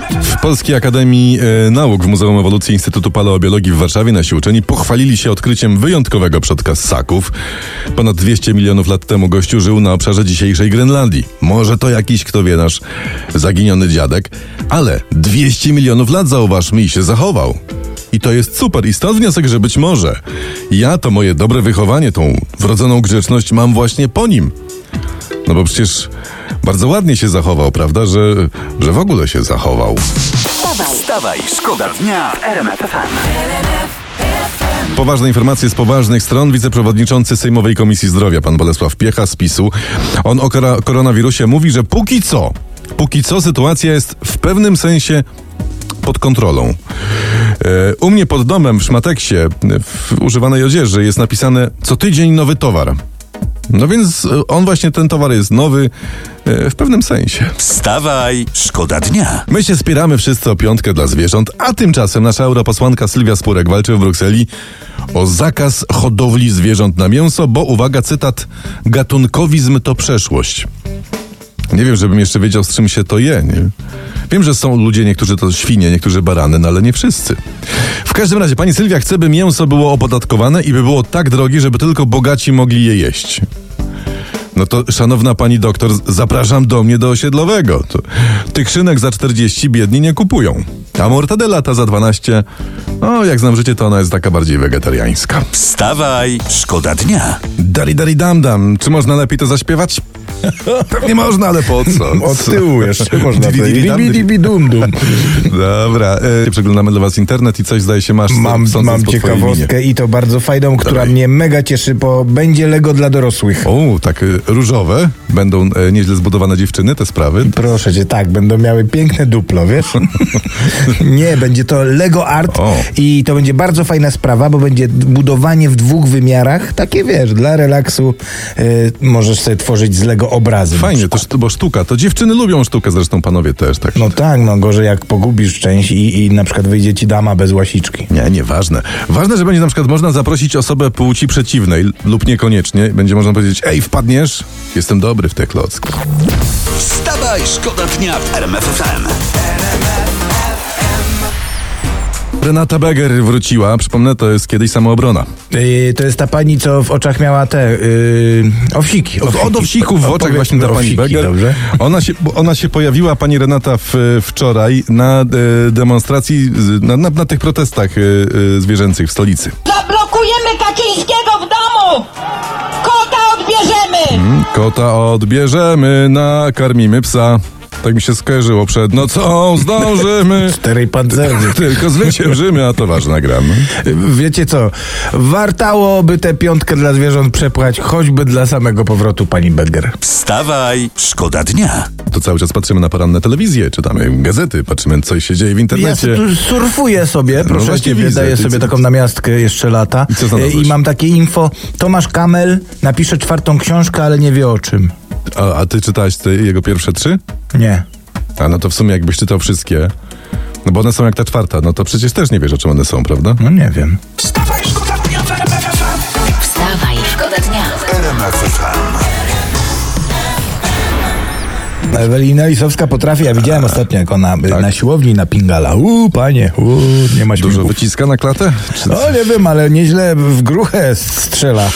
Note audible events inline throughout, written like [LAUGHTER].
W Polskiej Akademii e, Nauk w Muzeum Ewolucji Instytutu Paleobiologii w Warszawie nasi uczeni pochwalili się odkryciem wyjątkowego przodka ssaków. Ponad 200 milionów lat temu gościu żył na obszarze dzisiejszej Grenlandii. Może to jakiś, kto wie, nasz zaginiony dziadek, ale 200 milionów lat, zauważmy, i się zachował. I to jest super. I stąd wniosek, że być może ja to moje dobre wychowanie, tą wrodzoną grzeczność mam właśnie po nim. No bo przecież bardzo ładnie się zachował, prawda? Że, że w ogóle się zachował. Wstawaj, Wstawaj, szkoda dnia w RMF. Poważne informacje z poważnych stron. Wiceprzewodniczący Sejmowej Komisji Zdrowia, pan Bolesław Piecha z PiSu. On o koronawirusie mówi, że póki co, póki co sytuacja jest w pewnym sensie pod kontrolą. E, U mnie pod domem w Szmateksie, w używanej odzieży, jest napisane co tydzień nowy towar. No więc e, on właśnie ten towar jest nowy e, w pewnym sensie. Wstawaj, szkoda dnia. My się spieramy wszyscy o piątkę dla zwierząt, a tymczasem nasza europosłanka Sylwia Spurek walczy w Brukseli o zakaz hodowli zwierząt na mięso, bo uwaga, cytat, gatunkowizm to przeszłość. Nie wiem, żebym jeszcze wiedział, z czym się to je, nie? Wiem, że są ludzie, niektórzy to świnie, niektórzy barany, no ale nie wszyscy. W każdym razie, pani Sylwia chce, by mięso było opodatkowane i by było tak drogie, żeby tylko bogaci mogli je jeść. No to, szanowna pani doktor, zapraszam do mnie do osiedlowego. Tych szynek za 40 biedni nie kupują. A mortadela ta za 12, no jak znam życie, to ona jest taka bardziej wegetariańska. Wstawaj, szkoda dnia. Dari dari dam dam. Czy można lepiej to zaśpiewać? [LAUGHS] Pewnie można, ale po co? [LAUGHS] Od tyłu jeszcze [LAUGHS] można dum, dum. Dobra, e, przeglądamy dla was internet i coś zdaje się masz. Mam, mam ciekawostkę i to bardzo fajną, która Dawaj. mnie mega cieszy, bo będzie Lego dla dorosłych. O, tak e, różowe. Będą e, nieźle zbudowane dziewczyny, te sprawy. Proszę cię, tak, będą miały piękne duplo, wiesz? Nie, będzie to Lego Art O. i to będzie bardzo fajna sprawa, bo będzie budowanie w dwóch wymiarach, takie wiesz, dla relaksu y, możesz sobie tworzyć z Lego obrazy. Fajnie, to, bo sztuka. To dziewczyny lubią sztukę, zresztą panowie też. Tak. No tak, no gorzej jak pogubisz część i, i na przykład wyjdzie ci dama bez łasiczki. Nie, nieważne. Ważne, że będzie na przykład można zaprosić osobę płci przeciwnej lub niekoniecznie. Będzie można powiedzieć, ej, wpadniesz? Jestem dobry w te klocki. Wstawaj, szkoda dnia w RMF FM. Renata Beger wróciła. Przypomnę, to jest kiedyś samoobrona. Yy, to jest ta pani, co w oczach miała te yy, owsiki. Od, od owsików w oczach Opowiedz właśnie ta pani owsiki, Beger. Dobrze? Ona się, ona się pojawiła, pani Renata, w, wczoraj na e, demonstracji, na, na, na tych protestach e, e, zwierzęcych w stolicy. Zablokujemy Kaczyńskiego w domu! Kota odbierzemy! Kota odbierzemy, nakarmimy psa. Tak mi się skojarzyło przed nocą, zdążymy. [LAUGHS] Czterej pancerny. [LAUGHS] Tylko zwyciężymy, a to ważna gram. Wiecie co? Wartałoby tę piątkę dla zwierząt przepłać, choćby dla samego powrotu pani Beger. Wstawaj, szkoda dnia. To cały czas patrzymy na poranne telewizje, czytamy gazety, patrzymy, co się dzieje w Ja internecie. tu surfuję sobie, proszę właśnie ciebie, widzę. daję sobie taką namiastkę jeszcze lata. I co? I mam takie info. Tomasz Kamel napisze czwartą książkę, ale nie wie o czym. A, a ty czytałeś te jego pierwsze trzy? Nie. A no to w sumie jakbyś czytał wszystkie, no bo one są jak ta czwarta, no to przecież też nie wiesz, o czym one są, prawda? No nie wiem. Wstawaj, szkoda dnia w RMF FM. wstawaj, szkoda dnia. RMF FM. Ewelina Lisowska potrafi, ja widziałem ostatnio, jak ona y, na siłowni napingala. Uuu, panie, uuu, nie ma Tak. Dużo wyciska na klatę? Czy... No nie wiem, ale nieźle w gruchę strzela.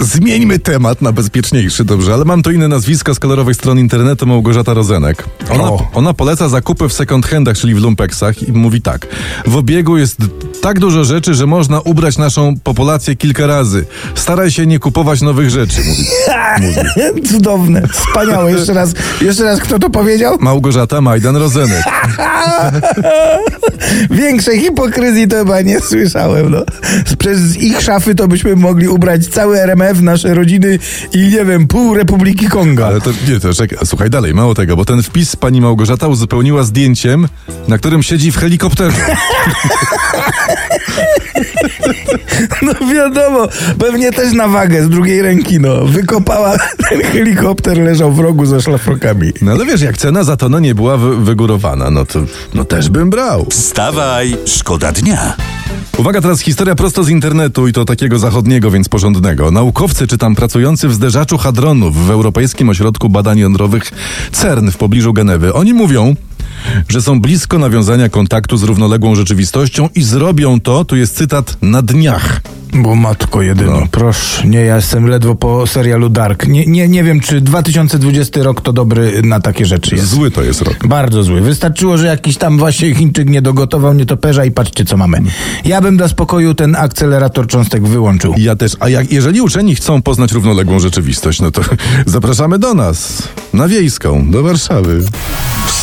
Zmieńmy temat na bezpieczniejszy, dobrze, ale mam tu inne nazwisko z kolorowej strony internetu Małgorzata Rozenek. Ona, O. ona poleca zakupy w second handach, czyli w lumpeksach i mówi tak. W obiegu jest tak dużo rzeczy, że można ubrać naszą populację kilka razy. Staraj się nie kupować nowych rzeczy, mówi. [LAUGHS] Cudowne, wspaniałe. Jeszcze raz, jeszcze raz kto to powiedział? Małgorzata Majdan Rozenek. [LAUGHS] Większej hipokryzji to chyba nie słyszałem. No. Przez ich szafy to byśmy mogli ubrać cały RMF, nasze rodziny i nie wiem, pół Republiki Konga. Ale to nie, to czekaj, słuchaj dalej, mało tego, bo ten wpis pani Małgorzata uzupełniła zdjęciem, na którym siedzi w helikopterze. [LAUGHS] No wiadomo, pewnie też na wagę z drugiej ręki, no. Wykopała, [LAUGHS] ten helikopter leżał w rogu ze szlafrokami. No ale wiesz, jak cena za tonę nie była wy- wygórowana, no to no też bym brał. Wstawaj, szkoda dnia. Uwaga, teraz historia prosto z internetu i to takiego zachodniego, więc porządnego. Naukowcy, czy tam pracujący w zderzaczu hadronów w Europejskim Ośrodku Badań Jądrowych CERN w pobliżu Genewy, oni mówią, że są blisko nawiązania kontaktu z równoległą rzeczywistością i zrobią to, tu jest cytat, na dniach. Bo matko jedyno, No. proszę. Nie, ja jestem ledwo po serialu Dark. Nie, nie, nie wiem, czy 2020 rok to dobry na takie rzeczy jest. Zły to jest rok. Bardzo zły. Wystarczyło, że jakiś tam właśnie Chińczyk nie dogotował nietoperza i patrzcie, co mamy. Ja bym dla spokoju ten akcelerator cząstek wyłączył. Ja też. A jak, jeżeli uczeni chcą poznać równoległą rzeczywistość, no to [LAUGHS] zapraszamy do nas, na Wiejską, do Warszawy.